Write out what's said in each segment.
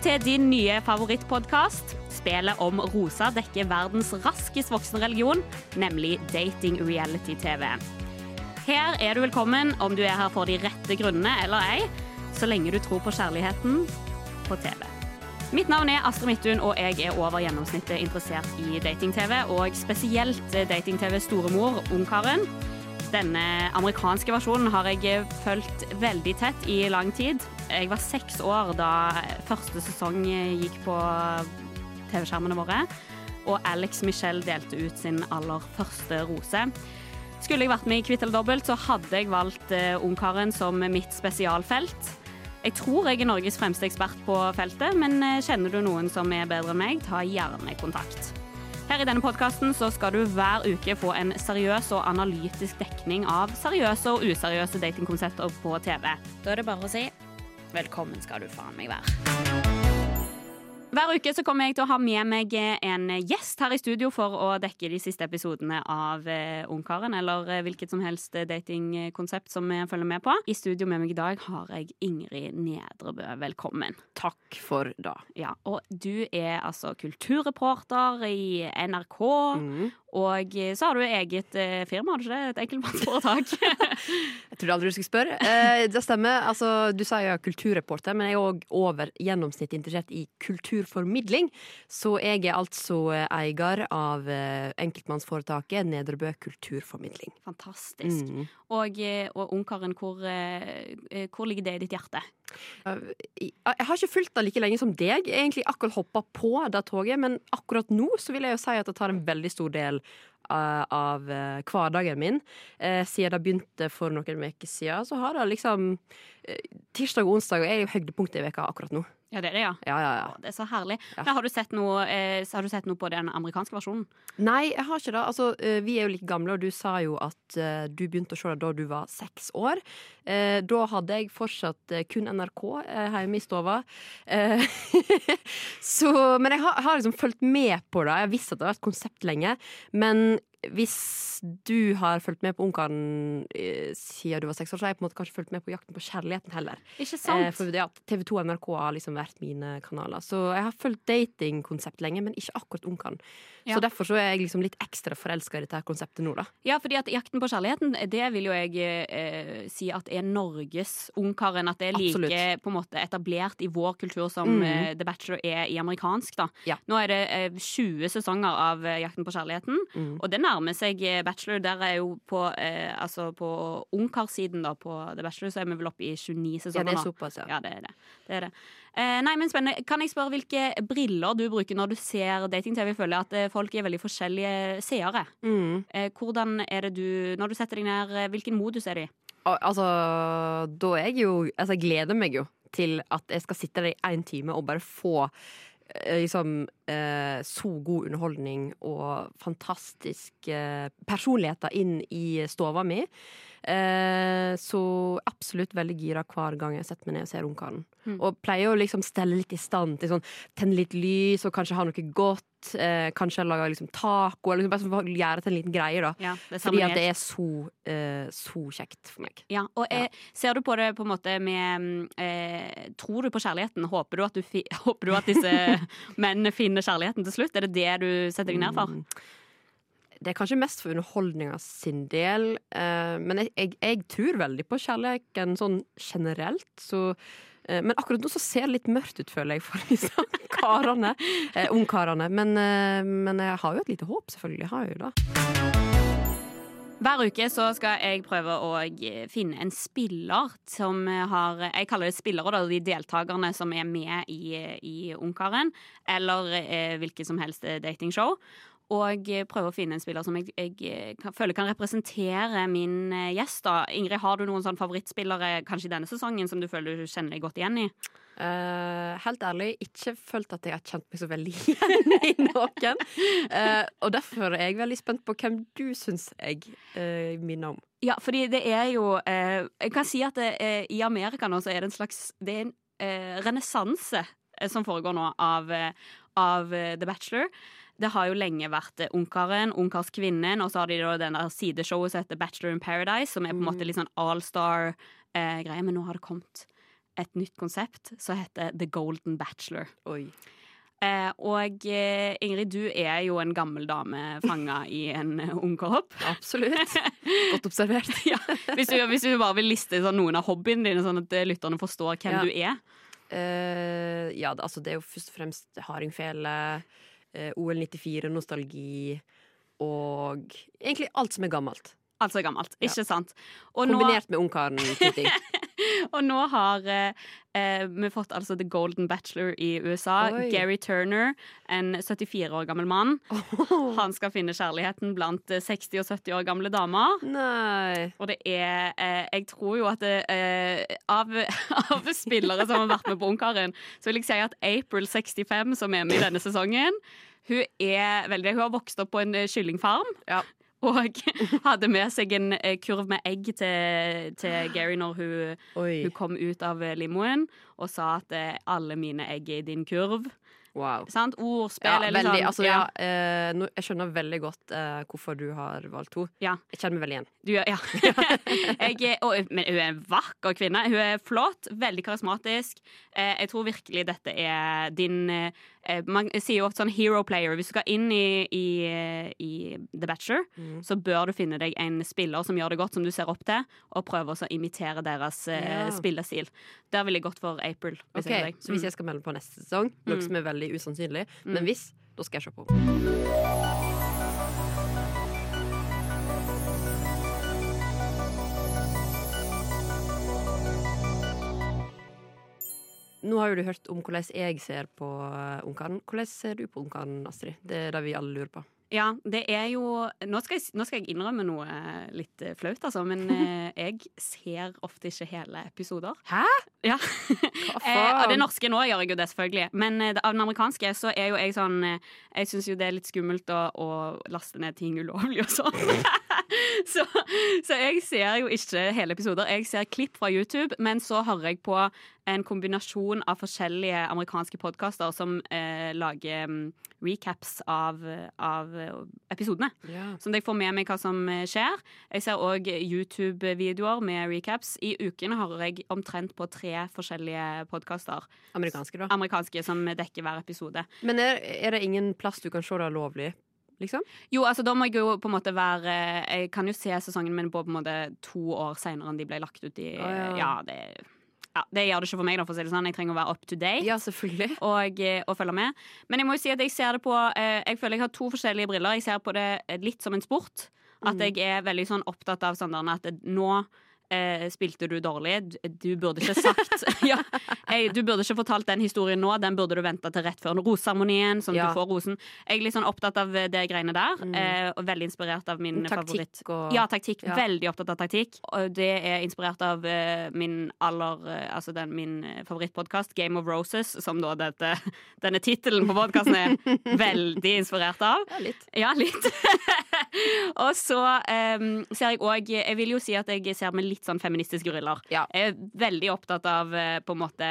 til din nye favorittpodkast. Spillet om Rosa dekker verdens raskest voksende religion, nemlig dating reality-TV. Her er du velkommen om du er her for de rette grunnene eller ei, så lenge du tror på kjærligheten på TV. Mitt navn er Astrid Midthun, og jeg er over gjennomsnittet interessert i dating-TV, og spesielt dating-TV Storemor, Ungkaren. Denne amerikanske versjonen har jeg fulgt veldig tett i lang tid. Jeg var seks år da første sesong gikk på TV-skjermene våre, og Alex Michelle delte ut sin aller første rose. Skulle jeg vært med i Kvitt eller dobbelt, så hadde jeg valgt uh, Ungkaren som mitt spesialfelt. Jeg tror jeg er Norges fremste ekspert på feltet, men kjenner du noen som er bedre enn meg, ta gjerne kontakt. Her i denne podkasten skal du hver uke få en seriøs og analytisk dekning av seriøse og useriøse datingkonsepter på TV. Da er det bare å si velkommen skal du faen meg være. Hver uke så kommer jeg til å ha med meg en gjest her i studio for å dekke de siste episodene av Ungkaren, eller hvilket som helst datingkonsept som jeg følger med på. I studio med meg i dag har jeg Ingrid Nedrebø. Velkommen. Takk for det. Ja, og du er altså kulturreporter i NRK, mm. Og så har du eget firma, har du ikke det? Et enkeltmannsforetak? jeg trodde aldri du skulle spørre. Eh, det stemmer. Altså, du sa jeg er kulturreporter, men jeg er òg over gjennomsnittet interessert i kulturformidling. Så jeg er altså eier av enkeltmannsforetaket Nedrebø kulturformidling. Fantastisk. Mm. Og, og Ungkaren, hvor, hvor, ligger det i ditt hjerte? Jeg har ikke fulgt det like lenge som deg. Jeg egentlig akkurat hoppa på det toget, men akkurat nå så vil jeg jo si at det tar en veldig stor del av hverdagen min. Siden det begynte for noen uker siden, så har det liksom Tirsdag og onsdag er jo høydepunktet i veka akkurat nå. Ja, det er det, ja. ja, ja, ja. det er så herlig. Har, du sett noe, eh, har du sett noe på den amerikanske versjonen? Nei, jeg har ikke det. Altså, eh, vi er jo like gamle, og du sa jo at eh, du begynte å se det da du var seks år. Eh, da hadde jeg fortsatt eh, kun NRK eh, hjemme i stova. så, men jeg har, har liksom fulgt med på det. Jeg har visst at det har vært konsept lenge. Men hvis du har fulgt med på Ungkaren eh, siden du var seks år, så har jeg på en måte kanskje fulgt med på Jakten på kjærligheten heller. Ikke sant? Eh, for ja, TV 2 og NRK har liksom vært mine kanaler. Så jeg har fulgt datingkonsept lenge, men ikke akkurat Ungkaren. Ja. Så derfor så er jeg liksom litt ekstra forelska i dette konseptet nå, da. Ja, fordi at Jakten på kjærligheten, det vil jo jeg eh, si at er Norges Ungkaren. At det er like Absolutt. på en måte etablert i vår kultur som mm. eh, The Bachelor er i amerikansk, da. Ja. Nå er det eh, 20 sesonger av eh, Jakten på kjærligheten, mm. og det nærmer seg eh, Bachelor. Der er jo på, eh, altså på ungkarsiden da, på The Bachelor, så er vi vel oppe i 29 sesonger. Ja, det er såpass, ja. ja det er det. det, er det. Eh, nei, men spennende. Kan jeg spørre hvilke briller du bruker når du ser dating-TV? Jeg føler at eh, folk er veldig forskjellige seere. Mm. Eh, hvordan er det du Når du setter deg ned, hvilken modus er det i? Altså, da er jeg jo Altså, jeg gleder meg jo til at jeg skal sitte der i én time og bare få liksom eh, så god underholdning og fantastiske eh, personligheter inn i stova mi. Eh, så absolutt veldig gira hver gang jeg setter meg ned og ser Ungkaren. Mm. Og pleier å liksom stelle litt i stand til sånn tenne litt lys og kanskje ha noe godt. Eh, kanskje lage liksom taco, eller liksom bare gjøre det til en liten greie. da ja, Fordi at det er så, eh, så kjekt for meg. Ja, og ja. Ser du på det på en måte med eh, Tror du på kjærligheten? Håper du at, du håper du at disse mennene finner kjærligheten til slutt? Er det det du setter deg ned for? Mm. Det er kanskje mest for underholdninga sin del, eh, men jeg, jeg, jeg, tror veldig på kjærligheten sånn generelt. Så, eh, men akkurat nå så ser det litt mørkt ut, føler jeg, for disse karene. Eh, Ungkarene. Men, eh, men jeg har jo et lite håp, selvfølgelig. Jeg har jo det. Hver uke så skal jeg prøve å finne en spiller som har Jeg kaller det spillere, da, de deltakerne som er med i, i Ungkaren. Eller eh, hvilket som helst datingshow og prøve å finne en spiller som jeg, jeg føler kan representere min eh, gjest. da. Ingrid, har du noen sånn favorittspillere kanskje denne sesongen som du føler du kjenner deg godt igjen i? Uh, helt ærlig, ikke følt at jeg har kjent meg så veldig igjen i noen. Uh, og derfor er jeg veldig spent på hvem du syns jeg uh, minner om. Ja, fordi det er jo Jeg kan si at det, i Amerika nå så er det en slags Det er en renessanse som foregår nå av, av The Bachelor. Det har jo lenge vært Ungkaren, Ungkarskvinnen, og så har de da der sideshowet som heter Bachelor in Paradise, som er på en måte mm. litt sånn allstar-greie, eh, men nå har det kommet et nytt konsept som heter The Golden Bachelor. Oi. Eh, og eh, Ingrid, du er jo en gammel dame fanga i en eh, ungkropp. Absolutt. Godt observert. ja. hvis, du, hvis du bare vil liste sånn, noen av hobbyene dine, sånn at eh, lytterne forstår hvem Ja. du er. Uh, ja, det, altså, det er jo først og fremst hardingfele, uh, OL 94-nostalgi og egentlig alt som er gammelt. Alt som er gammelt, Ja. ikke sant? Og nå, Kombinert med ungkaren-titting. og nå har eh, eh, vi fått altså The Golden Bachelor i USA. Oi. Gary Turner, en 74 år gammel mann. Han skal finne kjærligheten blant eh, 60 og 70 år gamle damer. Nei. Og det er eh, Jeg tror jo at det, eh, av, av spillere som har vært med på Ungkaren, så vil jeg si at April 65, som er med i denne sesongen, hun er veldig Hun har vokst opp på en eh, kyllingfarm. Ja. Og hadde med seg en eh, kurv med egg til, til Gary når hun, hun kom ut av eh, limoen og sa at eh, alle mine egg er i din kurv. Wow. Sant? Ordspill Ja, veldig. sånn Altså, ja, eh, nå, jeg skjønner veldig godt eh, hvorfor du har valgt henne. Ja. Jeg kjenner meg veldig igjen. Du, ja. jeg, og, men hun er en vakker kvinne. Hun er flott, veldig karismatisk. Eh, jeg tror virkelig dette er din eh, Man sier jo ofte sånn hero player. Hvis du skal inn i, i, i The Bachelor, Mm. så bør du finne deg en spiller som gjør det godt, som du ser opp til, og prøve å imitere deres eh, Ja. spillestil. Der ville jeg gått for April. Hvis Ok, jeg. Så hvis Mm. jeg skal melde på neste sesong, noe Mm. som er veldig usannsynlig, Mm. men hvis, da skal jeg se på. Nå har jo du hørt om hvordan jeg ser på eh, Ungkaren. Hvordan ser du på Ungkaren, Astrid? Det er det vi alle lurer på. Ja, det er jo Nå skal jeg, nå skal jeg innrømme noe eh, litt eh, flaut, altså, men eh, jeg ser ofte ikke hele episoder. Hæ? Ja. Hva av det norske nå gjør jeg jo det, selvfølgelig. Men eh, av den amerikanske så er jo jeg sånn eh, Jeg syns jo det er litt skummelt å, å laste ned ting ulovlig og sånn. så, så jeg ser jo ikke hele episoder. Jeg ser klipp fra YouTube, men så hører jeg på en kombinasjon av forskjellige amerikanske podkaster som eh, lager mm, recaps av, av episodene. Yeah. Sånn at jeg får med meg hva som eh, skjer. Jeg ser òg YouTube-videoer med recaps. I ukene hører jeg omtrent på tre forskjellige podkaster. Amerikanske, da. Amerikanske som dekker hver episode. Men er, er det ingen plass du kan se det lovlig? Liksom? Jo, altså da må jeg jo på en måte være Jeg kan jo se sesongen min på, på en måte to år seinere enn de ble lagt ut i oh, ja. ja. det, ja, det gjør det ikke for meg, da, for å si det sånn. Jeg trenger å være up to date. Ja, selvfølgelig. og, eh, og følge med. Men jeg må jo si at jeg ser det på eh, Jeg føler jeg har to forskjellige briller. Jeg ser på det litt som en sport. At Mhm. jeg er veldig sånn opptatt av sånn at nå eh, spilte du dårlig. Du, burde ikke sagt ja, jeg, Du burde ikke fortalt den historien nå. Den burde du vente til rett før roseseremonien, sånn at Ja. du får rosen. Jeg er litt sånn opptatt av det greiene der, mm. eh, og veldig inspirert av min favoritt. Og Ja, taktikk. Ja. Veldig opptatt av taktikk. Og det er inspirert av eh, min aller eh, Altså den, min eh, favorittpodkast, Game of Roses, som da dette, denne tittelen på podkasten er veldig inspirert av. Ja, litt. Ja, litt. og så um, ser jeg òg Jeg vil jo si at jeg ser med litt sånn feministiske briller. Ja. Jeg er veldig opptatt av eh, på en måte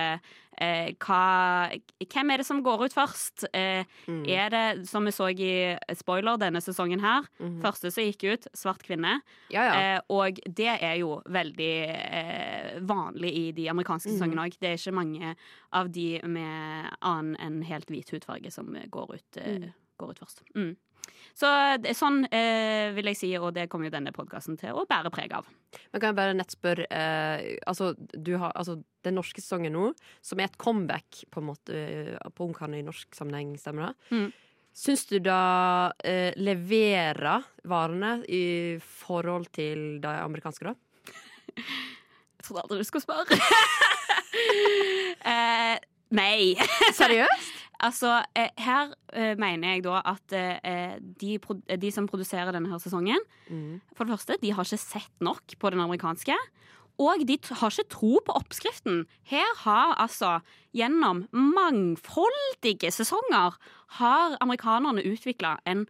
eh, hva Hvem er det som går ut først? Eh, Mm. er det, som vi så i spoiler denne sesongen her, Mhm. første som gikk ut, svart kvinne. Ja, ja. Eh, og det er jo veldig eh, vanlig i de amerikanske Mhm. sesongene òg. Det er ikke mange av de med annen enn helt hvit hudfarge som går ut, eh, Mm. går ut først. Mm. Så sånn eh, vil jeg si, og det kommer jo denne podkasten til å bære preg av. Men kan jeg bare nett spørre eh, altså, du har, altså, Den norske sesongen nå, som er et comeback på en måte eh, på Ungkarene i norsk sammenheng, stemmer det? Mm. Syns du da eh, leverer varene i forhold til de amerikanske, da? Jeg trodde aldri du skulle spørre. eh, nei. Seriøst? Altså, eh, her eh, mener jeg da at eh, de, de som produserer denne her sesongen, Mm. for det første, de har ikke sett nok på den amerikanske. Og de har ikke tro på oppskriften. Her har altså, gjennom mangfoldige sesonger, har amerikanerne utvikla en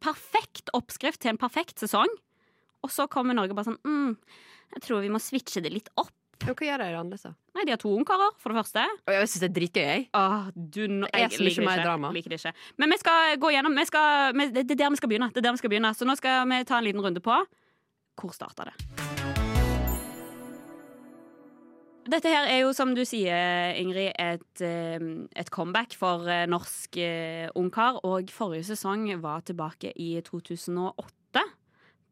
perfekt oppskrift til en perfekt sesong. Og så kommer Norge bare sånn mm, Jeg tror vi må switche det litt opp. Ja, hva gjør de annerledes, da? Nei, de har to ungkarer, for det første. Og jeg syns det er dritgøy, jeg. Åh, du, no, jeg så mye liker det ikke. drama. Liker det ikke. Men vi skal gå gjennom vi skal, vi, Det er der vi skal begynne. Det er der vi skal begynne. Så nå skal vi ta en liten runde på hvor starta det. Dette her er jo, som du sier, Ingrid, et, eh, et comeback for eh, norsk eh, ungkar. Og forrige sesong var tilbake i 2008.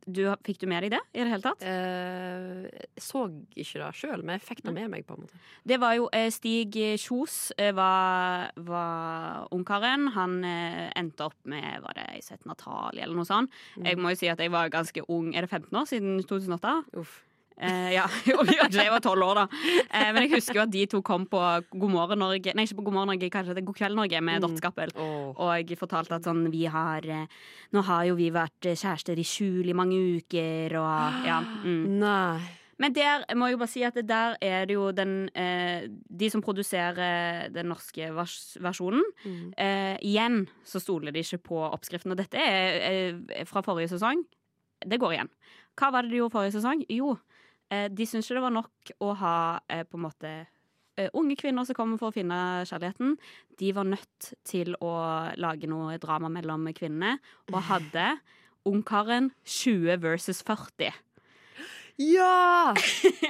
Du, fikk du med deg det i det hele tatt? Eh, jeg så ikke det sjøl, men jeg fikk det med meg. på en måte Det var jo eh, Stig Kjos eh, var, var ungkaren. Han eh, endte opp med var det i 17. Natalie eller noe sånt. Mm. Jeg må jo si at jeg var ganske ung. Er det 15 år siden 2008? Uff. Eh, ja, jeg var tolv år, da. Eh, men jeg husker jo at de to kom på God morgen Norge Nei, ikke på God morgen Norge, kanskje det er God kveld Norge med Mm. Dorte Oh. Og fortalte at sånn vi har eh, Nå har jo vi vært eh, kjærester i skjul i mange uker, og ja. Mm. Nei. Men der må jeg jo bare si at der er det jo den eh, De som produserer den norske vers versjonen, Mm. eh, igjen så stoler de ikke på oppskriften. Og dette er eh, fra forrige sesong. Det går igjen. Hva var det de gjorde forrige sesong? Jo, eh, de syns ikke det var nok å ha eh, på en måte eh, unge kvinner som kommer for å finne kjærligheten. De var nødt til å lage noe drama mellom kvinnene, og hadde ungkaren 20 versus 40. Ja!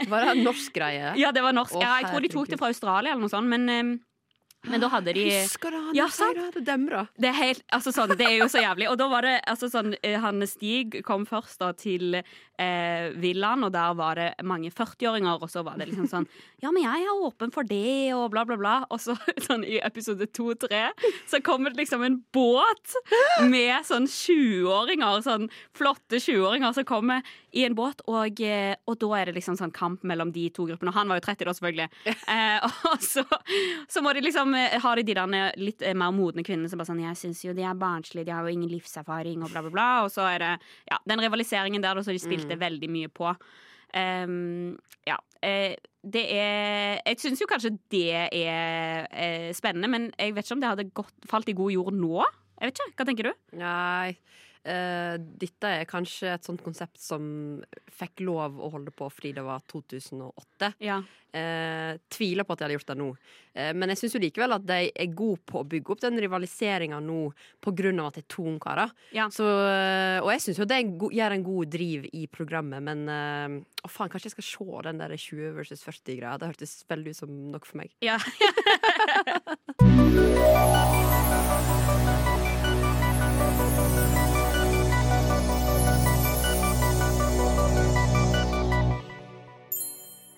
Var det en norsk greie? Ja, det var norsk. Ja, jeg tror de tok det fra Australia eller noe sånt, men, eh, men da hadde de Husker du han? Ja, sier. Det, det demra. Det er, helt, altså sånn, det er jo så jævlig. Og da var det altså sånn eh, Han Stig kom først da til eh, villaen, og der var det mange 40-åringer, og så var det liksom sånn Ja, men jeg er åpen for det, og bla, bla, bla. Og så sånn i episode to-tre så kommer det liksom en båt med sånn 20-åringer, sånn flotte 20-åringer som kommer i en båt, og, eh, og da er det liksom sånn kamp mellom de to gruppene. Og han var jo 30 da, selvfølgelig. Eh, og så, så må de liksom eh, ha de der litt eh, mer modne kvinnene som bare sånn Jeg syns jo de er barnslige, de har jo ingen livserfaring, og bla, bla, bla. Og så er det ja, den rivaliseringen der da, som de spilte veldig mye på. Um, ja. eh, det er Jeg syns jo kanskje det er eh, spennende, men jeg vet ikke om det hadde gått, falt i god jord nå. Jeg vet ikke, Hva tenker du? Nei. Eh, dette er kanskje et sånt konsept som fikk lov å holde på fordi det var 2008. Ja. Uh, tviler på at de hadde gjort det nå. Uh, men jeg syns likevel at de er gode på å bygge opp den rivaliseringa nå av at det er to ungkarer. Ja. Så, Og jeg syns jo det gjør en god driv i programmet, men å faen, kanskje jeg skal se den der 20 versus 40-greia. Det hørtes veldig ut som nok for meg. ja.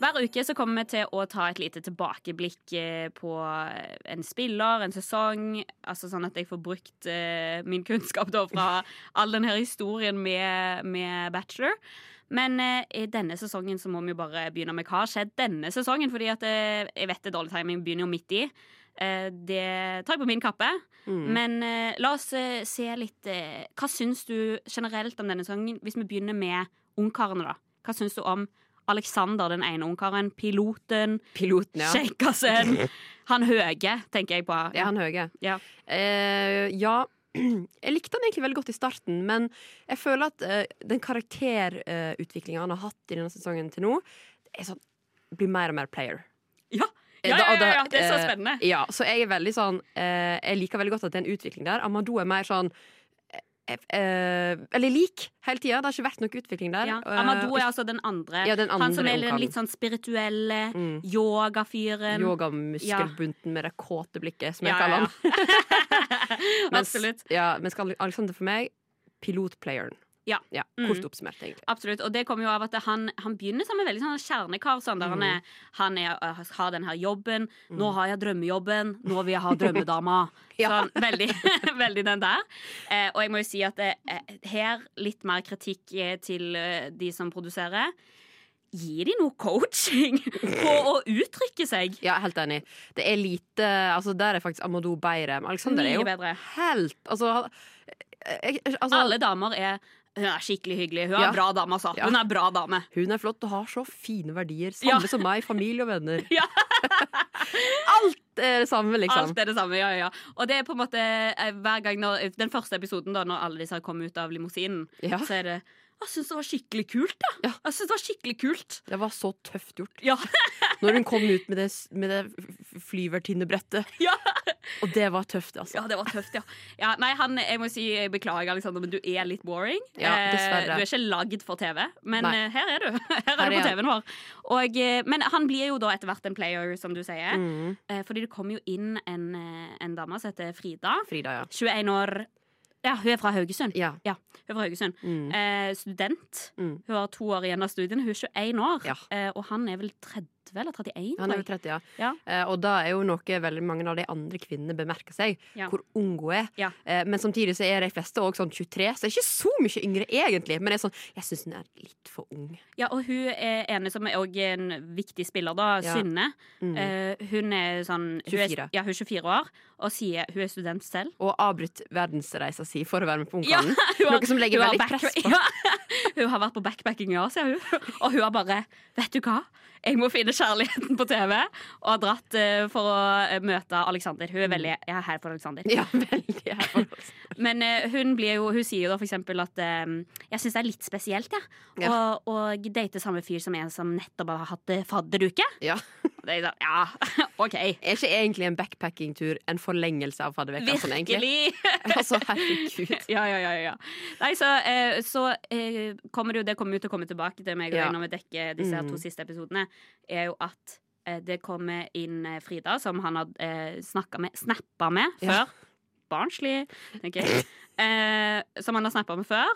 Hver uke så kommer vi til å ta et lite tilbakeblikk eh, på en spiller, en sesong. Altså sånn at jeg får brukt eh, min kunnskap da fra all denne historien med, med Bachelor. Men eh, i denne sesongen så må vi jo bare begynne med hva har skjedd denne sesongen. Fordi at eh, jeg vet det er dårlig timing, begynner jo midt i. Eh, det tar jeg på min kappe. Mm. Men eh, la oss eh, se litt eh, Hva syns du generelt om denne sesongen? Hvis vi begynner med ungkarene, da. Hva syns du om Alexander, den ene ungkaren? Piloten? Piloten, ja. Kjekkasen? Han Høge, tenker jeg på. Ja, han Høge. Ja. Eh, ja. Jeg likte han egentlig veldig godt i starten, men jeg føler at eh, den karakterutviklinga han har hatt i denne sesongen til nå, sånn, blir mer og mer player. Ja. Eh, Ja, ja, ja, ja, det er så eh, spennende. Ja, så jeg er veldig sånn eh, Jeg liker veldig godt at det er en utvikling der. Amadou er mer sånn Eller lik hele tida. Det har ikke vært noe utvikling der. Ja. Eh, Amadou er altså den andre. ja, den andre Han som er den litt sånn spirituelle Mm. yogafyren. Yogamuskelbunten med det kåte blikket, som jeg Ja, kaller ja, han. Absolutt. Ja, mens Alexander for meg, pilotplayeren. Ja. ja Kort oppsummert, egentlig. Absolutt, og det kommer jo av at han, han begynner som en veldig sånn kjernekar. Sånn, der han, er, han er, øh, har den her jobben. 'Nå har jeg drømmejobben. Nå vil jeg ha drømmedama.' Ja. sånn, veldig, veldig den der. Eh, og jeg må jo si at det, eh, her litt mer kritikk eh, til eh, de som produserer. Gi de noe coaching på å uttrykke seg. Ja, helt enig. Det er lite Altså, der er faktisk Amadou bedre. Men Alexander er jo bedre. helt Altså, jeg, altså Alle damer er Hun er skikkelig hyggelig. Hun er Ja. bra dame, altså. Hun er bra dame. Hun er flott og har så fine verdier. Samme som meg, familie og venner. Ja. Alt er det samme, liksom. Alt er det samme, ja, ja. Og det er på en måte eh, hver gang når, Den første episoden, da når alle disse kom ut av limousinen, Ja. så er det Jeg syns det var skikkelig kult, da. Ja. Jeg synes det var skikkelig kult. Det var så tøft gjort. Ja. Når hun kom ut med det, med det flyvertinnebrettet. ja. Og det var tøft, altså. Ja, det var tøft, ja. ja nei, han, jeg må si jeg beklager, Alexander, men du er litt boring. Ja, dessverre. Eh, du er ikke lagd for TV, men Nei. eh, her er du. Her er Her du på. TV-en vår. Og, eh, men han blir jo da etter hvert en player, som du sier. Mm. Fordi det kommer jo inn en, en dame som heter Frida. Frida, ja. 21 år. Ja, hun er fra Haugesund. Ja. Ja, hun er fra Haugesund. Mm. Eh, student. Mm. Hun har to år igjen av studiene. Hun er 21 år. Ja. Eh, og han er vel 30 eller 31? Han er jo 30, ja. Ja. Eh, og da er jo noe veldig mange av de andre kvinnene bemerker seg, Ja. hvor ung hun er. Ja. Eh, men samtidig så er de fleste òg sånn 23, så det er ikke så mye yngre egentlig. Men det er sånn, jeg syns hun er litt for ung. Ja, og hun er ene som er også en viktig spiller, da. Synne. Mm. Eh, hun er sånn hun er, 24. ja, hun er 24 år og sier hun er student selv. Og avbryter verdensreisa si for å være med på Ungkallen. Ja, Noe som legger veldig press på. Ja, hun har vært på backpacking i Asia, hun. Og hun har bare Vet du hva? Jeg må finne kjærligheten på TV. Og har dratt eh, for å eh, møte Alexander. Hun er veldig Jeg er her for Alexander. Ja, veldig her for. Men eh, hun, blir jo, hun sier jo da for eksempel at jeg syns det er litt spesielt, jeg. Ja. Og, å date samme fyr som en som nettopp har hatt fadderuke. Ja. Det er sånn, ja, OK. Er ikke egentlig en backpackingtur en forlengelse av fadderveka? Sånn, egentlig? Altså, herregud. Ja, ja, ja, ja. Nei, så, eh, så eh, kommer jo Det kommer jo til å komme tilbake til meg og Ja. når vi dekker disse mm. to siste episodene, er jo at eh, det kommer inn eh, Frida, som han har eh, snakka med, snappa med Ja. før. Barnslig, tenker jeg. Eh, som han har snappa med før.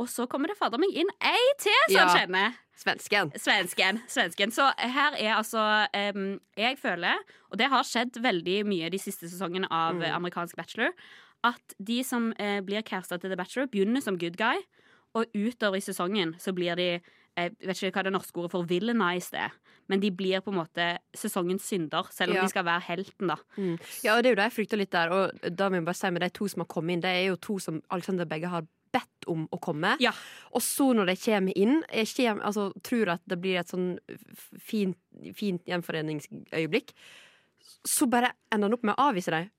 Og så kommer det fader meg inn ei til som Ja. kjenner. Svensken. Svensken. svensken. Så her er altså um, Jeg føler, og det har skjedd veldig mye de siste sesongene av Mm. amerikansk Bachelor, at de som eh, blir casta til The Bachelor, begynner som good guy, og utover i sesongen så blir de jeg vet ikke hva det norske ordet for villainized er, men de blir på en måte sesongens synder, selv om Ja. de skal være helten, da. Mm. Ja, og det er jo det jeg frykter litt der. Og da må jeg bare si med de to som har kommet inn, det er jo to som Alexander begge har bedt om å komme. Ja. Og så når de kommer inn, jeg kjem, altså, tror at det blir et sånn fint, fint gjenforeningsøyeblikk, så bare ender han opp med å avvise dem.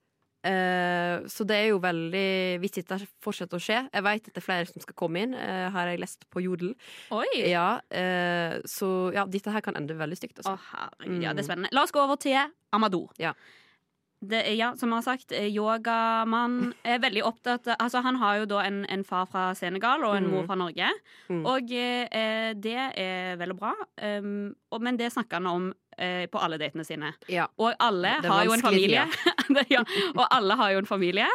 Eh, så det er jo veldig Hvis dette fortsetter å skje Jeg vet at det er flere som skal komme inn, uh, har jeg lest på Jodel. Ja, eh, så ja, dette her kan ende veldig stygt. Å, Altså. herregud, ja, det er spennende. La oss gå over til Amador. Ja. Det, ja, som jeg har sagt, yogamann er veldig opptatt Altså, han har jo da en, en far fra Senegal og en Mm. mor fra Norge. Mm. Og eh, det er vel og bra, um, og, men det snakker han om eh, på alle datene sine. Ja. Og alle har jo en familie. ja, og alle har jo en familie.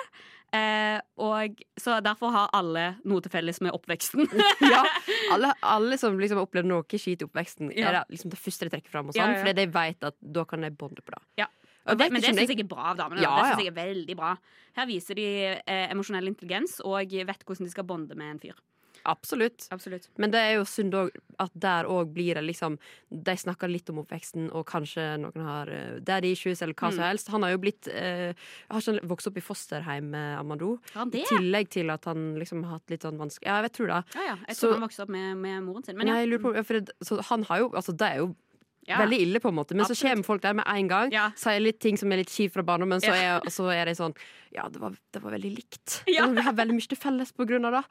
Eh, og Så derfor har alle noe til felles med oppveksten. ja, alle, alle som liksom har opplevd noe skit i oppveksten, Ja. er det liksom det første de trekker fram. Og Ja, sånn, ja. Fordi de vet at da kan de bonde på det. Ja. Og det, men det ikke syns jeg er bra av damene. Ja. Det synes jeg er veldig bra Her viser de eh, emosjonell intelligens og vet hvordan de skal bonde med en fyr. Absolutt. Absolutt. Men det er jo synd òg at der òg blir det liksom De snakker litt om oppveksten, og kanskje noen har uh, daddy issues eller hva som Mm. helst. Han har jo blitt uh, Har ikke vokst opp i fosterheim med Amado? I tillegg til at han liksom har hatt litt sånn vanskelig Ja, jeg tror det. Ja, ja. Jeg Så- han vokste opp med, med moren sin. Men ja. jeg lurer på, ja, for så han har jo Altså, det er jo ja. veldig ille, på en måte. Men så kommer folk der med en gang, Ja. sier litt ting som er litt kjipt fra barndommen, så, er, så er det sånn Ja, det var, det var veldig likt. Ja. Vi har veldig mye til felles på grunn av det.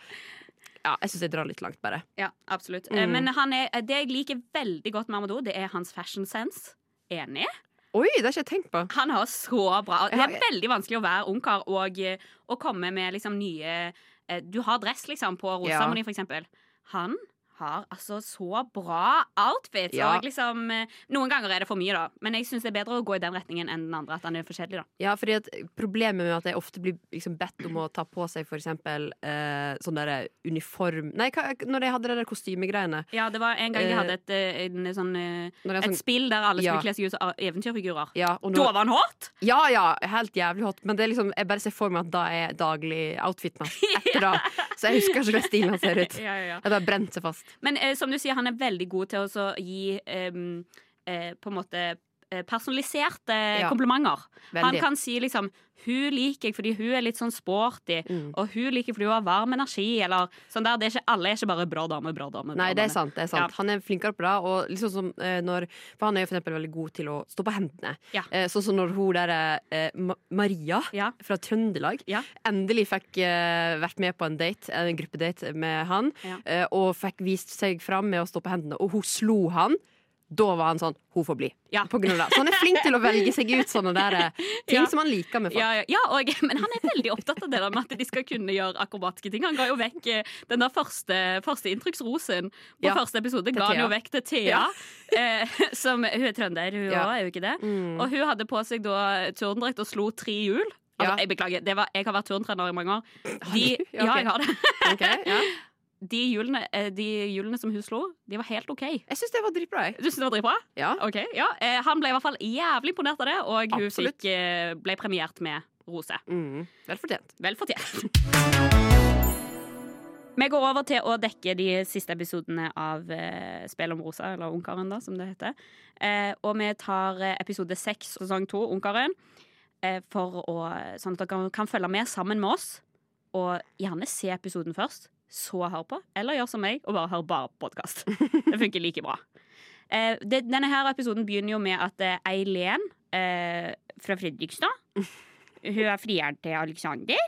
Ja, jeg syns jeg drar litt langt, bare. Ja, absolutt. Eh, Mm. Men han er, det jeg liker veldig godt med Amadou, det er hans fashion sense. Enig? Oi, det har ikke jeg tenkt på. Han har så bra Det er veldig vanskelig å være ungkar og, eh, og komme med liksom nye eh, Du har dress liksom på roseseremoni, for eksempel. Han har altså så bra outfits. Ja. Og liksom, eh, noen ganger er det for mye, da. Men jeg syns det er bedre å gå i den retningen enn den andre. At den er forskjellig, da. Ja, fordi at Problemet med at jeg ofte blir liksom bedt om å ta på seg for eksempel eh, sånn derre uniform Nei, hva, når jeg hadde de der kostymegreiene. Ja, det var en gang Eh, hadde et, en, en, sånn, eh, jeg et sånn, spill der alle Ja. skulle kle seg ut som eventyrfigurer. ja, og Da var han hot! ja, ja, helt jævlig hot, men det er liksom, jeg bare ser for meg at da er daglig outfiten hans etter da. Så jeg husker ikke hvordan stilen hans ser ut. Ja, ja, ja. Har bare brent seg fast. Men eh, som du sier, han er veldig god til å gi em, eh, på en måte personaliserte Ja. komplimenter. Han kan si liksom 'Hun liker jeg fordi hun er litt sånn sporty', Mm. og 'hun liker fordi hun har varm energi', eller sånn der. Det er ikke, alle er ikke bare 'bra dame', 'bra dame'. bra Nei, det er sant. det er sant Han er flinkere på det. Og liksom som eh, når, for han er jo for eksempel veldig god til å stå på hendene. Ja. Eh, sånn som når hun der eh, Maria Ja. fra Trøndelag Ja. endelig fikk eh, vært med på en date, en gruppedate med han, Ja. eh, og fikk vist seg fram med å stå på hendene, og hun slo han. Da var han sånn Hun får bli. Ja. På grunn av det. Så han er flink til å velge seg ut sånne der eh, ting Ja. som han liker med folk. Ja, ja, ja og, men han er veldig opptatt av det der med at de skal kunne gjøre akrobatiske ting. Han ga jo vekk eh, den der første, første inntrykksrosen på første episode. Ga han jo vekk til Thea. Eh, som, hun er trønder, hun òg, er jo ikke det? Mm. Og hun hadde på seg da turndrakt og slo tre hjul. Altså, Ja. Jeg beklager, det var, jeg har vært turntrener i mange år. De, ja, Ja, jeg har det. Ok, ja. De hjulene, eh, de hjulene som hun slo, de var helt OK. Jeg syns det var dritbra. jeg. Du synes det var dritbra? Ja. Ok, ja. Eh, Han ble i hvert fall jævlig imponert av det, og hun fikk, eh, ble premiert med rose. Mm. Vel fortjent. Vel fortjent. Vi går over til å dekke de siste episodene av Spel om rosa, eller Ungkaren, da, som det heter. Og vi tar episode seks, sesong to, Ungkaren, for å, sånn at dere kan følge med sammen med oss. Og gjerne se episoden først, så hør på. Eller gjør som meg og bare hør bare podkast. Det funker like bra. Eh, det, denne her episoden begynner jo med at eh, Eileen eh, fra Fredrikstad Hun er frieren til Alexander.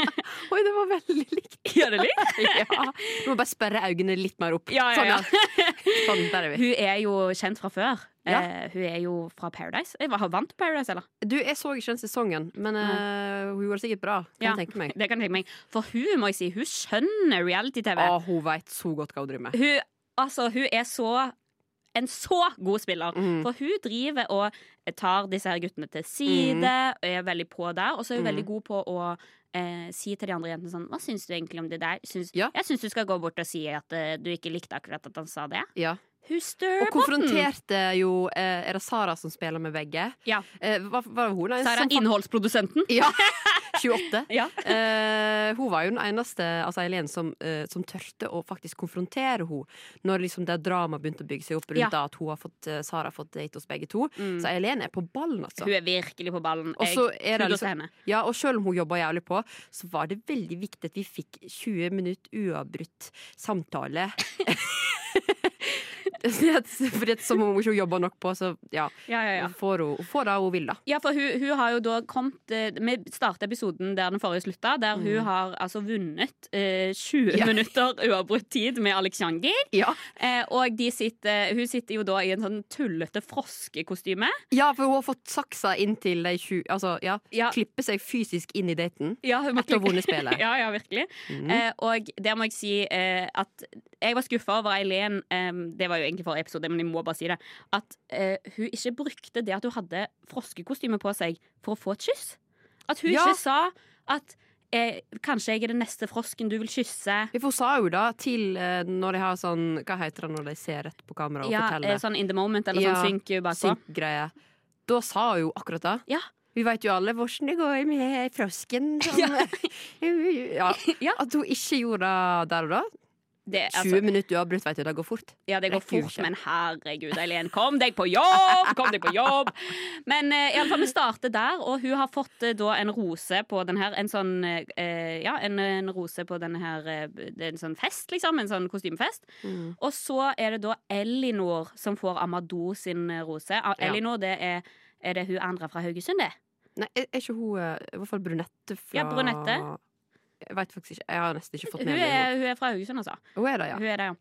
Oi, det var veldig likt. Gjør det likt? Ja. Du må bare sperre øynene litt mer opp. Ja, ja, ja. Sånn, ja. Sånn, der er vi. Hun er jo kjent fra før. Ja. Eh, hun er jo fra Paradise. Jeg var- vant Paradise, eller? Du, jeg så ikke den sesongen, men uh, hun gjorde det sikkert bra. Kan Ja. jeg tenke meg. Det kan jeg tenke meg. For hun må jeg si, hun skjønner reality-TV. Ah, hun veit så godt hva hun driver med. Hun, altså, hun er så en så god spiller. Mm. For hun driver og tar disse her guttene til side, er veldig på der, og så er hun Mm. veldig god på å eh, si til de andre jentene sånn Hva syns du egentlig om det der? Syns, Ja. Jeg syns du skal gå bort og si at uh, du ikke likte akkurat at han sa det. Ja. Og konfronterte jo eh, Er det Sara som spiller med begge? Ja. Eh, hva, hva var hun? den Så er som innholdsprodusenten. Ja. 28. Ja. Eh, hun var jo den eneste altså Eileen som, eh, som tørte å faktisk konfrontere henne når liksom det dramaet begynte å bygge seg opp rundt Ja. da at hun har fått, eh, Sara har fått date hos begge to. Mm. Så Eileen er på ballen, altså. Hun er virkelig på ballen. Jeg så er det liksom- henne. Ja, og selv om hun jobba jævlig på, så var det veldig viktig at vi fikk 20 minutter uavbrutt samtale. Fordi at, fordi at som om hun ikke jobber nok på, så ja. Ja, ja, ja. Hun får, hun, får det hun vil, da. Ja, for hun, hun har jo da kommet eh, Vi startet episoden der den forrige slutta, der hun har altså vunnet eh, 20 Mm. Ja. minutter uavbrutt tid med Alexander. Ja. Eh, og de sitter, hun sitter jo da i en sånn tullete froskekostyme. ja, for hun har fått saksa inn til de 20 Altså, ja. Ja. Klippe seg fysisk inn i daten. Ja, Etter å ha vunnet spillet. ja, ja, virkelig. Mm. Eh, og der må jeg si eh, at jeg var skuffa over Eileen eh, Det var jo egentlig forrige episode, men jeg må bare si det. At eh, hun ikke brukte det at hun hadde froskekostyme på seg, for å få et kyss. At hun Ja. ikke sa at eh, kanskje jeg er den neste frosken du vil kysse. For Hun sa jo da til eh, når de har sånn Hva heter det når de ser rett på kamera og Ja, forteller? eh, sånn in the moment, eller Ja, sånn synk bakpå. Synk-greie. Da sa hun jo akkurat det. Ja. Vi vet jo alle hvordan det går med frosken. Sånn. Ja. Ja. At hun ikke gjorde det der og da. Det, 20 altså, minutter uavbrutt, vet du. Det går fort. ja, det går fort, men herregud, Eileen, kom deg på jobb! Kom deg på jobb! Men eh, i alle fall, vi starter der, og hun har fått eh, da en rose på den her En sånn eh, Ja, en, en rose på denne her eh, en sånn fest, liksom. En sånn kostymefest. Og så er det da Elinor som får Amadou sin eh, rose. Ah, Elinor, det er, er det hun andre fra Haugesund, det? Nei, er er ikke hun eh, i hvert fall brunette fra Ja, brunette. Jeg vet faktisk ikke. Jeg har nesten ikke fått med meg er, hun er fra Haugesund, altså. Hun er det, ja. Hun er det, ja.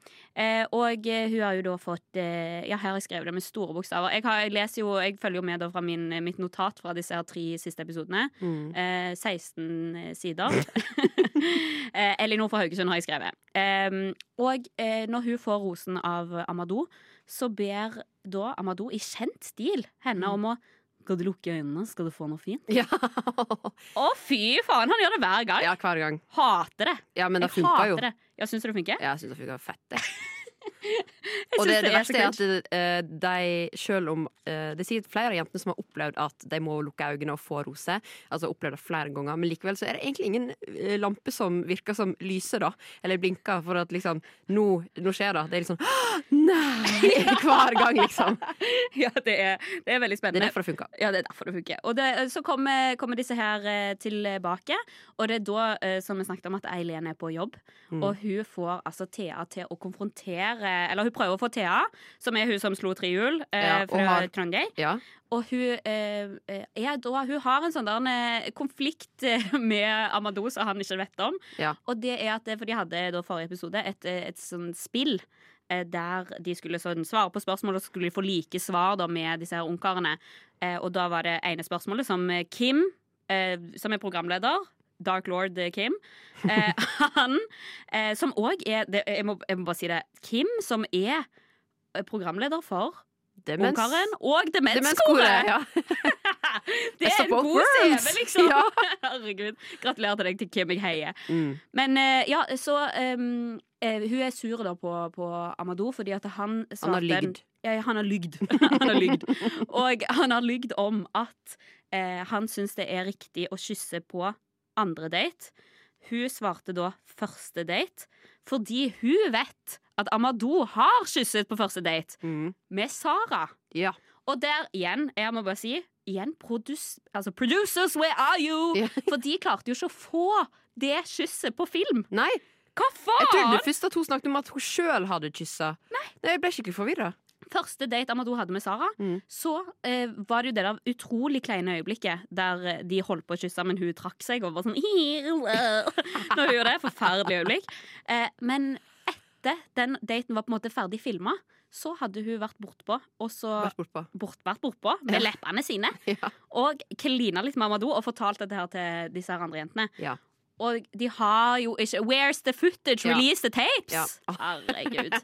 Eh, og eh, hun har jo da fått eh, Ja, her har jeg skrevet det med store bokstaver. Jeg, har, jeg leser jo, jeg følger jo med da fra min, mitt notat fra disse her tre siste episodene. Mm. Eh, 16 sider. eh, Elinor fra Haugesund har jeg skrevet. Eh, og eh, når hun får rosen av Amadou, så ber da Amadou i kjent stil henne Mm. om å Skal du lukke øynene, skal du få noe fint? Ja. Å, fy faen! Han gjør det hver gang. ja, hver gang. Hater det. Ja, men det jeg funka jo. hater det. Ja, Syns du det funker? Ja, jeg syns det funker fett, det. Og det, det, det er verste er at eh, de, selv om eh, Det er sikkert flere av jentene som har opplevd at de må lukke øynene og få rose. Altså opplevd det flere ganger Men likevel så er det egentlig ingen eh, lampe som virker som lyser, da. Eller blinker, for at liksom Nå, nå skjer det. Det er liksom Nei! Hver gang, liksom. Ja, det er, det er veldig Det er spennende. derfor det funker. Ja, det er derfor det funker. Og det, så kommer, kommer disse her tilbake, og det er da, som vi snakket om, at Eileen er på jobb. Mm. Og hun får altså Thea til å konfrontere Eller hun prøver å få Thea, som er hun som slo trehjul eh, fra har- Trondheim. Ja. Og hun, eh, eh, er da, hun har en sånn der eh, konflikt eh, med Amadou som han ikke vet om. Ja. Og det er at For de hadde da forrige episode et, et, et sånn spill eh, der de skulle sånn, svare på spørsmål, og skulle få like svar da, med disse her ungkarene. Eh, og da var det ene spørsmålet som eh, Kim, eh, som er programleder, Dark Lord eh, Kim, eh, han eh, som òg er det, jeg, må, jeg må bare si det. Kim, som er eh, programleder for Demens. Ungkaren og Demenskoret. Ja. Det er en god. CV, liksom! Ja. Herregud. Gratulerer til deg til Kim jeg heier. Mm. Men eh, ja, så um, eh, Hun er sur da på, på Amadou fordi at han Han har lygd. Ja, han har lygd. han har lygd. Og han har lygd om at eh, han syns det er riktig å kysse på andre date. Hun svarte da første date fordi hun vet at Amadou har kysset på første date Mm. med Sara. Ja. Og der igjen, jeg må bare si Igjen, produs, altså producers, where are you? Ja. For de klarte jo ikke å få det kysset på film. Nei, Hva jeg trodde først at hun snakket om at hun sjøl hadde kyssa. Nei. Jeg ble skikkelig forvirra. Første date Amadou hadde med Sara, Mm. så eh, var det jo det der utrolig kleine øyeblikket der eh, de holdt på å kysse, men hun trakk seg og var sånn Når hun gjorde det. Forferdelig øyeblikk. Eh, men etter den daten var på en måte ferdig filma, så hadde hun vært bortpå, og så Vært bortpå. bort, vært bortpå med Ja. leppene sine. Ja. Og klina litt med Amadou og fortalt dette her til disse her andre jentene. Ja. Og de har jo ikke Where's the footage? Release the tapes! Ja. Herregud.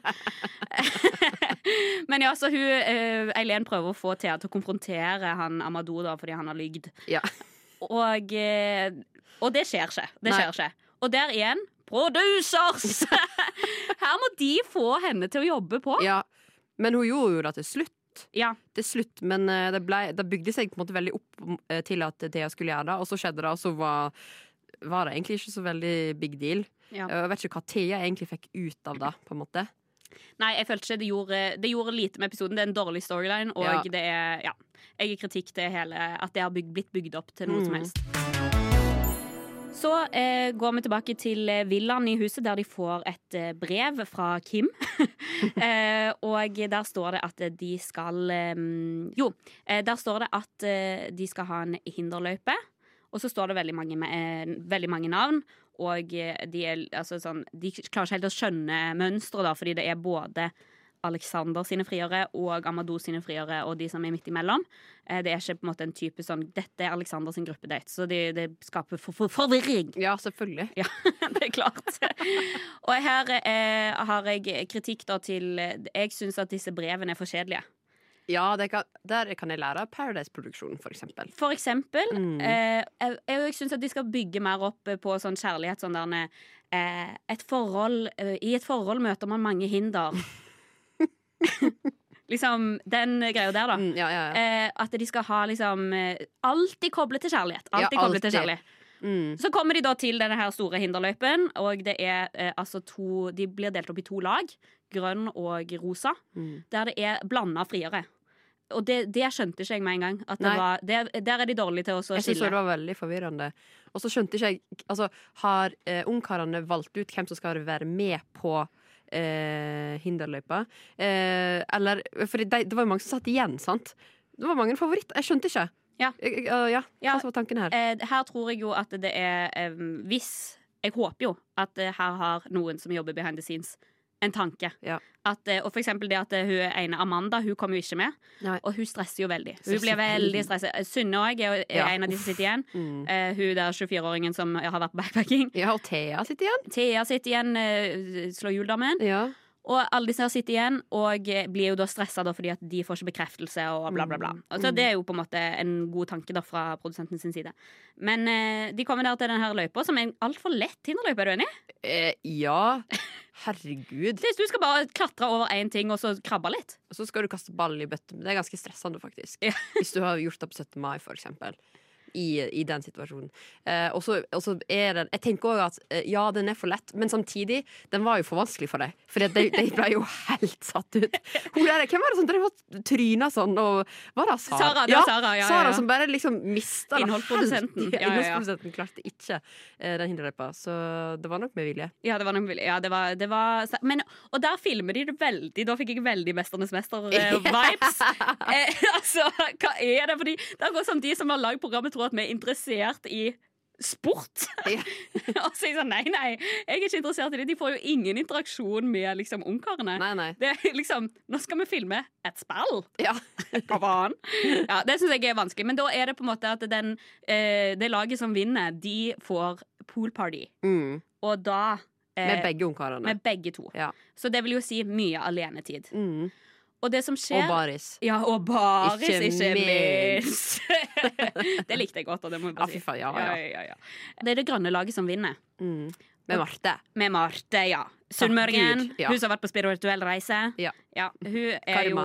Men ja, så hun eh, Eileen prøver å få Thea til å konfrontere han Amadou da, fordi han har lygd. Ja. Og, eh, og det skjer ikke. Det skjer ikke. Og der igjen producers! Her må de få henne til å jobbe på. ja. Men hun gjorde jo det til slutt. Ja. Til slutt, Men eh, det, ble, det bygde seg på en måte veldig opp til at Thea skulle gjøre det, og så skjedde det, og så var, var det egentlig ikke så veldig big deal. Ja. Jeg vet ikke hva Thea egentlig fikk ut av det, på en måte. Nei, jeg følte ikke det gjorde, det gjorde lite med episoden. Det er en dårlig storyline, og Ja. det er Ja. Jeg gir kritikk til hele At det har bygd, blitt bygd opp til noe som Mm. helst. Så eh, går vi tilbake til eh, villaen i huset, der de får et eh, brev fra Kim. eh, og der står det at de skal eh, Jo, eh, der står det at de skal ha en hinderløype. Og så står det veldig mange, eh, veldig mange navn. Og eh, de, er, altså, sånn, de klarer ikke helt å skjønne mønsteret, fordi det er både Alexander sine friere og Amadou sine friere og de som er midt imellom. Eh, Det er ikke på en måte en type sånn Dette er Alexander sin gruppedate, så det, de skaper for, for, forvirring. Ja, selvfølgelig. Ja, det er klart. Og her eh, har jeg kritikk da til Jeg syns at disse brevene er for kjedelige. Ja, det kan, der kan jeg lære av Paradise-produksjonen, for eksempel. For eksempel. Mm. Eh, jeg jeg syns at de skal bygge mer opp på sånn kjærlighet. Sånn der eh, et forhold, eh, I et forhold møter man mange hinder. liksom den greia der, da. Mm, ja, ja, ja. Eh, at de skal ha liksom eh, Alltid koblet til kjærlighet. Alltid koblet til kjærlighet. Mm. Så kommer de da til denne her store hinderløypen, og det er eh, altså to De blir delt opp i to lag, grønn og rosa, Mm. der det er blanda friere. Og det, det skjønte ikke jeg med en gang. At det Nei. var, det, der er de dårlige til å skille. Jeg synes det var veldig forvirrende. Og så skjønte ikke jeg Altså, har eh, ungkarene valgt ut hvem som skal være med på eh, hinderløypa? Eh, eller For det, det var jo mange som satt igjen, sant? Det var mange favoritter. Jeg skjønte ikke. Ja. Ja. Ja. Hva var tanken her? Eh, her tror jeg jo at det er eh, Hvis Jeg håper jo at eh, her har noen som jobber behind the scenes, en tanke. Ja. At, eh, og for eksempel det at eh, hun ene Amanda hun kommer jo ikke med, Nei. og hun stresser jo veldig. Hun blir veldig stresset. Eh, Synne òg er, er Ja, en av de som sitter igjen. Mm. Uh, hun der 24-åringen som har vært på backpacking. Ja, og Thea sitter igjen. Thea sitter igjen, uh, slår juldammen Ja. Og alle disse her sitter igjen og eh, blir jo da stressa fordi at de får ikke bekreftelse og bla, bla, bla. Mm. Altså, Mm. det er jo på en måte en god tanke da fra produsenten sin side. Men eh, de kommer der til denne løypa, som er en altfor lett hinderløype. Er du enig? Eh, ja. Herregud. Hvis du skal bare klatre over én ting og så krabbe litt. Og så skal du kaste ball i bøtte. Det er ganske stressende, faktisk. Ja. Hvis du har gjort det på 17. mai, for eksempel. I, i den situasjonen. Eh, og så er den Jeg tenker òg at eh, ja, den er for lett, men samtidig, den var jo for vanskelig for deg. For de, de ble jo helt satt ut. Der, hvem var det som drev og tryna sånn? Og, var det Sara? Sara, det var Sara, ja, ja, Sara som bare liksom mista Innholdsprodusenten. Ja, ja, ja. Innholdsprodusenten klarte ikke eh, den hinderløypa, så det var nok med vilje. Ja, det var, nok med ja, det var, det var men, Og der filmer de det veldig. Da fikk jeg veldig Mesternes mester-vibes. eh, altså, hva er det? Fordi det er akkurat som de som har lagd programmet, tror at vi er interessert i sport. Ja. og så er jeg sånn, nei, nei, jeg er ikke interessert i det. De får jo ingen interaksjon med liksom ungkarene. Nei, nei. Det er liksom, Nå skal vi filme et spill! Ja. På banen. Ja, det syns jeg er vanskelig. Men da er det på en måte at den, eh, det laget som vinner, de får poolparty. Mm. Og da eh, Med begge ungkarene. med begge to. Ja. Så det vil jo si mye alenetid. Mm. Og det som skjer Og baris. Ja, og baris, Ikke ikke, minst. det likte jeg godt. Og det må jeg bare si. Ja, Ja, ja. Det er det grønne laget som vinner. Mm. Med Marte. Med Marte, ja. Sunnmøringen. Ja. Hun som har vært på spirituell reise. Ja. hun, er jo,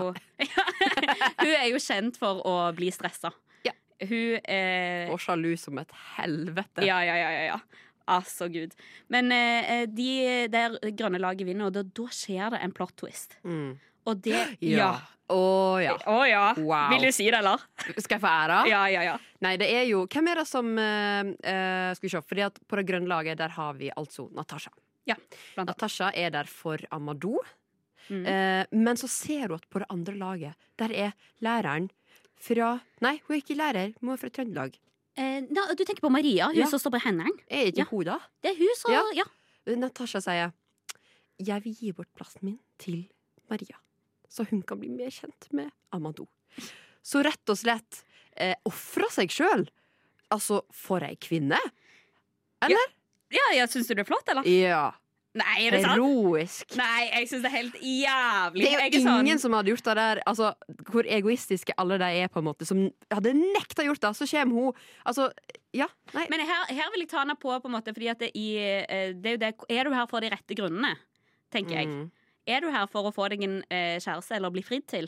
hun er jo kjent for å bli stressa. Ja. Hun er Og sjalu som et helvete. Ja, ja, ja. ja, ja. Altså, gud. Men eh, de der grønne laget vinner, og da, da skjer det en plot twist. Mm. Og det Ja. Å ja. Å ja. Wow. Vil du si det, eller? Skal jeg få æra? Ja, ja, ja. Nei, det er jo Hvem er det som eh, Skal vi se. Fordi at på det grønne laget der har vi altså Natasha. Ja, blant annet. Natasha er der for Amadou. Mm. Eh, men så ser hun at på det andre laget, der er læreren fra Nei, hun er ikke lærer, hun er fra Trøndelag. Eh, da, du tenker på Maria, hun Ja. som står på hendene? Er ikke Ja. hun da? Det er hun som Ja. ja. Natasha sier Jeg vil gi bort plassen min til Maria, så hun kan bli mer kjent med Amadou. Så rett og slett eh, ofra seg sjøl. Altså, for ei kvinne! Eller? Ja, ja, Syns du det er flott, eller? Ja. Nei, er det sant? Heroisk. Nei, jeg syns det er helt jævlig. Det er jo sånn- ingen som hadde gjort det der. Altså, hvor egoistiske alle de er, på en måte. Som hadde nekta gjort det. Så kommer hun Altså, ja. Nei. Men her, her vil jeg ta henne på, på en måte, fordi at det, i, eh, det er jo det Er du her for de rette grunnene, tenker jeg. Mm. Er du her for å få deg en eh, kjæreste eller bli fridd til?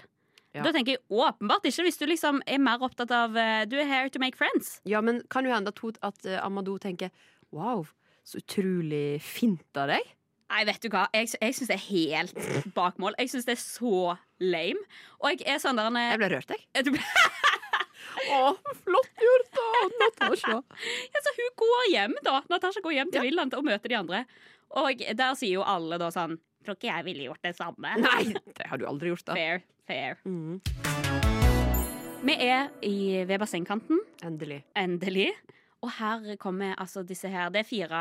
Ja. Da tenker jeg åpenbart ikke, hvis du liksom er mer opptatt av uh, Du er here to make friends. Ja, men kan jo hende at, at uh, Amadou tenker Wow, så utrolig fint av deg. Nei, vet du hva, jeg, jeg syns det er helt bak mål. Jeg syns det er så lame. Og jeg er sånn der en- Jeg ble rørt, jeg. Du- Å, flott gjort av Natasha. Ja, så hun går hjem, da. Natasha går hjem til Ja. villaen og møter de andre. Og der sier jo alle da sånn Tror ikke jeg ville gjort det samme. Nei, det har du aldri gjort, da. Fair, fair. Mm. Vi er i, ved bassengkanten, Endelig. endelig. Og her kommer altså disse her Det er fire,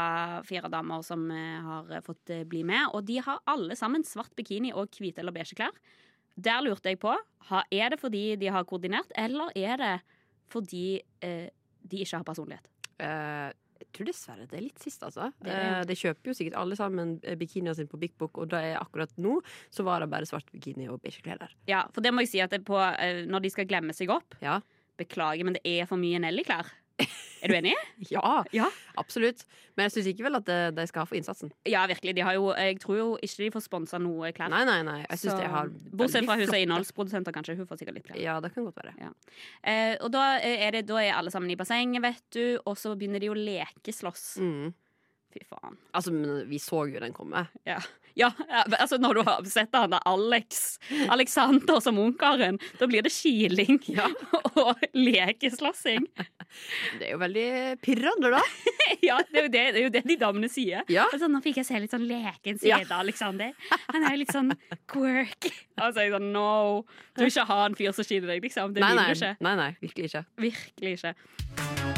fire damer som eh, har fått eh, bli med. Og de har alle sammen svart bikini og hvite eller beige klær. Der lurte jeg på Er det fordi de har koordinert, eller er det fordi eh, de ikke har personlighet? Eh, jeg tror dessverre det er litt sist, altså. Det Eh, de kjøper jo sikkert alle sammen eh, bikiniene sine på Big Book, og da er akkurat nå så var det bare svart bikini og beige klær der. Ja, for det må jeg si at det er på, eh, når de skal glemme seg opp Ja. Beklager, men det er for mye Nelly-klær. Er du enig? Ja, Ja. absolutt. Men jeg syns ikke vel at de skal ha for innsatsen. Ja, virkelig. De har jo, jeg tror jo ikke de får sponsa noe klær. Nei, nei, nei. Jeg synes Så- de har Bortsett fra hun som er innholdsprodusenter, kanskje. Hun får sikkert litt klær. Ja, det kan godt være. Eh, og da er, det, da er alle sammen i bassenget, vet du, og så begynner de å lekeslåss. Mm. Fy faen. Altså, men vi så jo den komme. Ja. ja, altså når du har sett han der Alex Alexander som ungkaren, da blir det kiling Ja. og lekeslåssing. Det er jo veldig pirrende, da. ja, det er, det, det er jo det de damene sier. Ja. Altså, nå fikk jeg se litt sånn leken side av Alexander. Han er jo litt sånn quirky. Altså, jeg sånn no. Du vil ikke ha en fyr som skiller deg, liksom. Det Nei, vil du ikke. nei, nei, virkelig ikke. Virkelig ikke.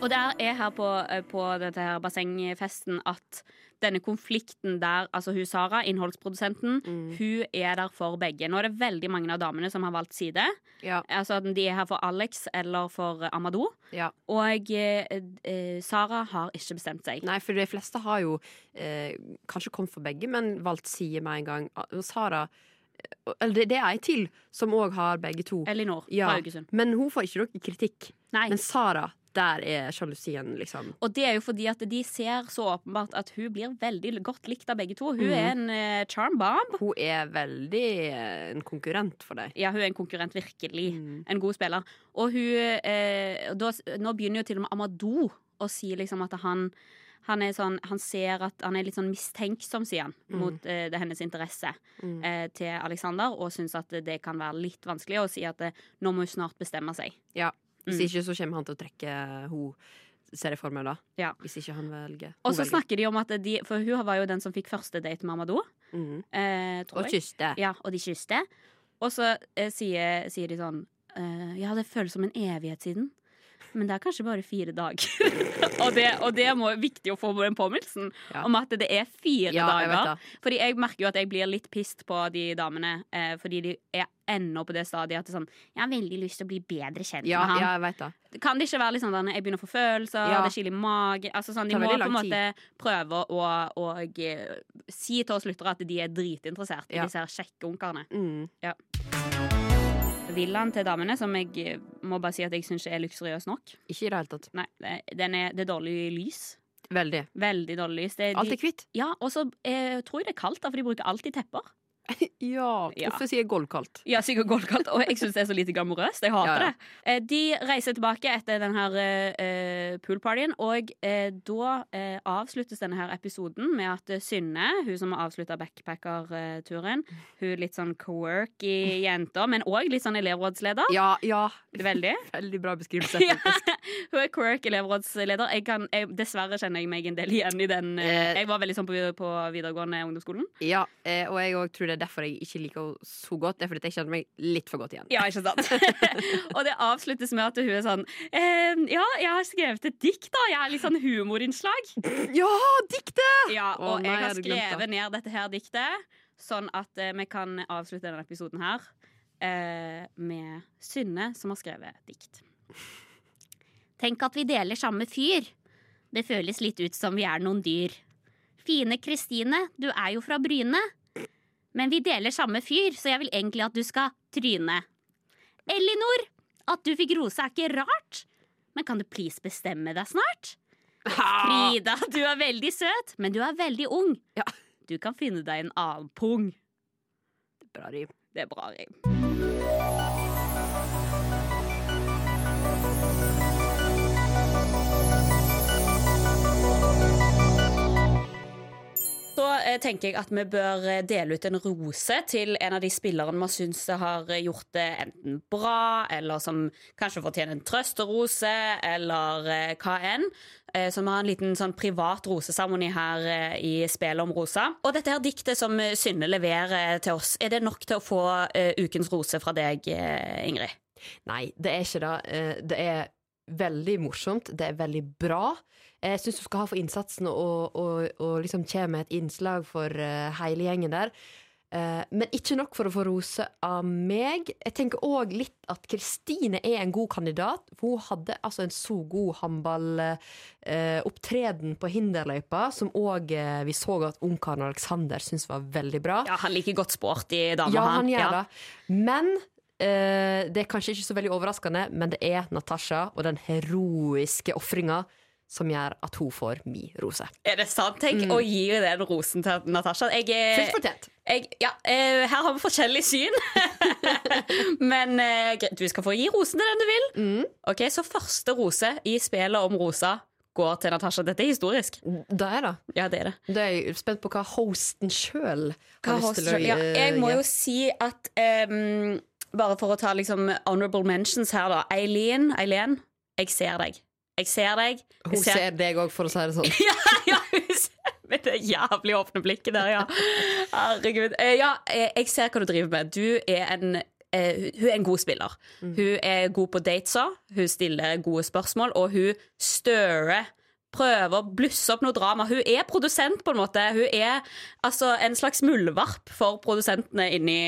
Og der er her på, eh, på dette her bassengfesten at denne konflikten der, altså hun Sara, innholdsprodusenten, Mm. hun er der for begge. Nå er det veldig mange av damene som har valgt side. Ja, Altså at De er her for Alex eller for Amadou. ja. Og eh, eh, Sara har ikke bestemt seg. Nei, for de fleste har jo eh, kanskje kommet for begge, men valgt side med en gang. Sara eh, Eller det, det er ei til som òg har begge to. Elinor Ja. fra Haugesund. Men hun får ikke noe kritikk. Nei. Men Sara, der er sjalusien, liksom. Og det er jo fordi at de ser så åpenbart at hun blir veldig godt likt av begge to. Hun mm. er en uh, charm bomb. Hun er veldig uh, en konkurrent for deg. Ja, hun er en konkurrent, virkelig. Mm. En god spiller. Og hun uh, da, Nå begynner jo til og med Amadou å si liksom at han han, er sånn, han ser at han er litt sånn mistenksom, sier han, Mm. mot eh, det hennes interesse Mm. eh, til Alexander, og syns at det kan være litt vanskelig, og sier at eh, nå må hun snart bestemme seg. Ja. Hvis Mm. ikke så kommer han til å trekke henne. ser jeg for meg da. Ja. Hvis ikke han velger. Og så snakker de om at de For hun var jo den som fikk første date med Amadou, Mm. eh, Og kyste. Ja, og de kysste. Og så eh, sier, sier de sånn eh, Ja, det føles som en evighet siden. Men det er kanskje bare fire dager. og, det, og det er viktig å få den påminnelsen Ja. om at det er fire Ja, dager. Jeg Fordi jeg merker jo at jeg blir litt pissed på de damene, eh, fordi de er ennå på det stadiet at det er sånn Jeg har veldig lyst til å bli bedre kjent Ja, med han. ja, det. Kan det ikke være litt sånn at jeg begynner å få følelser, Ja. det kiler i magen altså sånn, De må på en måte prøve å, å å si til oss lyttere at de er dritinteressert i Ja. disse her kjekke ungkarene. Mm. Villaen til damene, som jeg eh, må bare si at jeg syns er luksuriøs nok. Ikke i det hele tatt. Nei, det, den er, det er dårlig lys. Veldig. Veldig dårlig lys. Det, Alt er hvitt. ja, og så eh, tror jeg det er kaldt, da, for de bruker alltid tepper. Ja. Hvorfor sier jeg gulvkaldt? Ja, sikkert Goldkaldt. og jeg syns det er så lite glamorøst. Jeg hater Ja, ja. det. Eh, De reiser tilbake etter denne her eh, poolpartyen, og eh, da avsluttes denne her episoden med at Synne, hun som har avslutta backpackerturen, hun litt sånn quirky jenta, men òg litt sånn elevrådsleder. Ja, ja. Veldig. Veldig bra beskrivelse. Ja, hun er quirk elevrådsleder. Jeg kan, jeg, dessverre kjenner jeg meg en del igjen i den. Jeg var veldig sånn på, på videregående ungdomsskolen. Ja, og jeg òg tror det derfor jeg ikke liker henne så godt. Det er fordi jeg kjenner meg litt for godt igjen. Ja, ikke sant? og det avsluttes med at hun er sånn ehm, Ja, jeg har skrevet et dikt, da. Jeg er litt sånn humorinnslag. Ja, diktet! Ja, Å, og nei, jeg har skrevet ned dette her diktet, sånn at eh, vi kan avslutte denne episoden her eh, med Synne som har skrevet dikt. Tenk at vi deler samme fyr. Det føles litt ut som vi er noen dyr. Fine Kristine, du er jo fra Bryne. Men vi deler samme fyr, så jeg vil egentlig at du skal tryne. Ellinor, at du fikk rose er ikke rart. Men kan du please bestemme deg snart? Frida, du er veldig søt, men du er veldig ung. Ja. Du kan finne deg en annen pung. Det er Bra rim. Det er bra rim. Så eh, tenker jeg at vi bør eh, dele ut en rose til en av de spillerne vi syns har eh, gjort det enten bra, eller som kanskje fortjener en trøsterose, eller eh, hva enn. Så vi har en liten sånn privat roseseremoni her i Spelet om rosa. Og dette her diktet som Synne leverer til oss, er det nok til å få ukens rose fra deg, Ingrid? Nei, det er ikke det. Det er veldig morsomt. Det er veldig bra. Jeg syns du skal ha for innsatsen og, og, og liksom kommer med et innslag for uh, hele gjengen der. Uh, men ikke nok for å få rose av meg. Jeg tenker òg litt at Kristine er en god kandidat. For hun hadde altså en så god håndballopptreden på hinderløypa, som òg vi så at ungkaren Aleksander syntes var veldig bra. Ja, Han liker godt sport i dag. Ja, han gjør Ja. det. Men eh, det er kanskje ikke så veldig overraskende, men det er Natasha og den heroiske ofringa som gjør at hun får mi rose. Er det sant? Tenk Mm. å gi den rosen til Natasha. Jeg, er- fortjent. ja, eh, her har vi forskjellig syn. Men eh, du skal få gi rosen til den du vil. Mm. Ok, Så første rose i spillet om rosa går til Natasha. Dette er historisk. Det er det. Ja, det er det. Da er jeg spent på hva hosten sjøl Hva har lyst til å ja, jeg må jo si at ehm, Bare for å ta liksom honorable mentions her, da. Eileen, Eileen, jeg ser deg. Jeg ser deg. Jeg Hun ser deg òg, for å si det sånn. Ja, ja, hun ser med det jævlig åpne blikket der, ja. Herregud. Eh, Ja, eh, jeg ser hva du driver med. Du er en eh, hun er en god spiller. Hun er god på datesa, hun stiller gode spørsmål, og hun stirrer. Prøver å blusse opp noe drama. Hun er produsent, på en måte. Hun er altså en slags muldvarp for produsentene inni,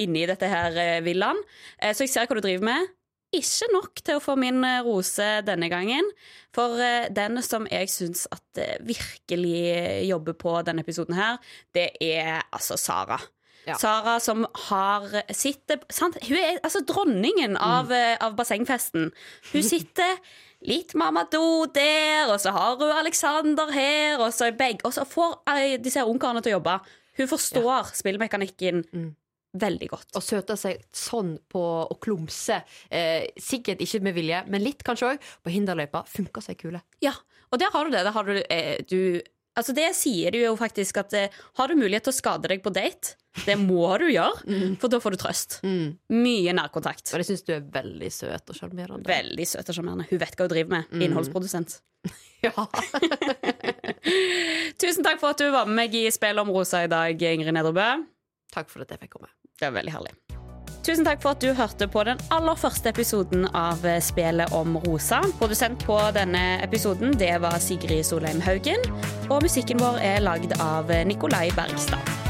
inni dette her eh, villaen. Eh, Så jeg ser hva du driver med. Ikke nok til å få min eh, rose denne gangen. For den som jeg syns at virkelig jobber på denne episoden her, det er altså Sara. Ja. Sara som har sitter sant? Hun er altså dronningen av, mm. av bassengfesten. Hun sitter litt Mamadou der, og så har hun Alexander her, og så, begge, og så får eh, disse ungkarene til å jobbe. Hun forstår spillmekanikken Mm. veldig godt. Og søter seg sånn på å klumse. Eh, sikkert ikke med vilje, men litt kanskje òg. På hinderløypa funker seg kule. Ja, og der har du det. Der har du, eh, du Altså Det sier jo faktisk at eh, har du mulighet til å skade deg på date, det må du gjøre, for da får du trøst. Mm. Mye nærkontakt. Og det syns du er veldig søt og sjarmerende. Veldig søt og sjarmerende. Hun vet hva hun driver med. Innholdsprodusent. Ja. Tusen takk for at du var med meg i Spill om rosa i dag, Ingrid Nedrebø. Takk for at jeg fikk komme. Det var veldig herlig. Tusen takk for at du hørte på den aller første episoden av Spelet om rosa. Produsent på denne episoden det var Sigrid Solheim Haugen. Og musikken vår er lagd av Nikolai Bergstad.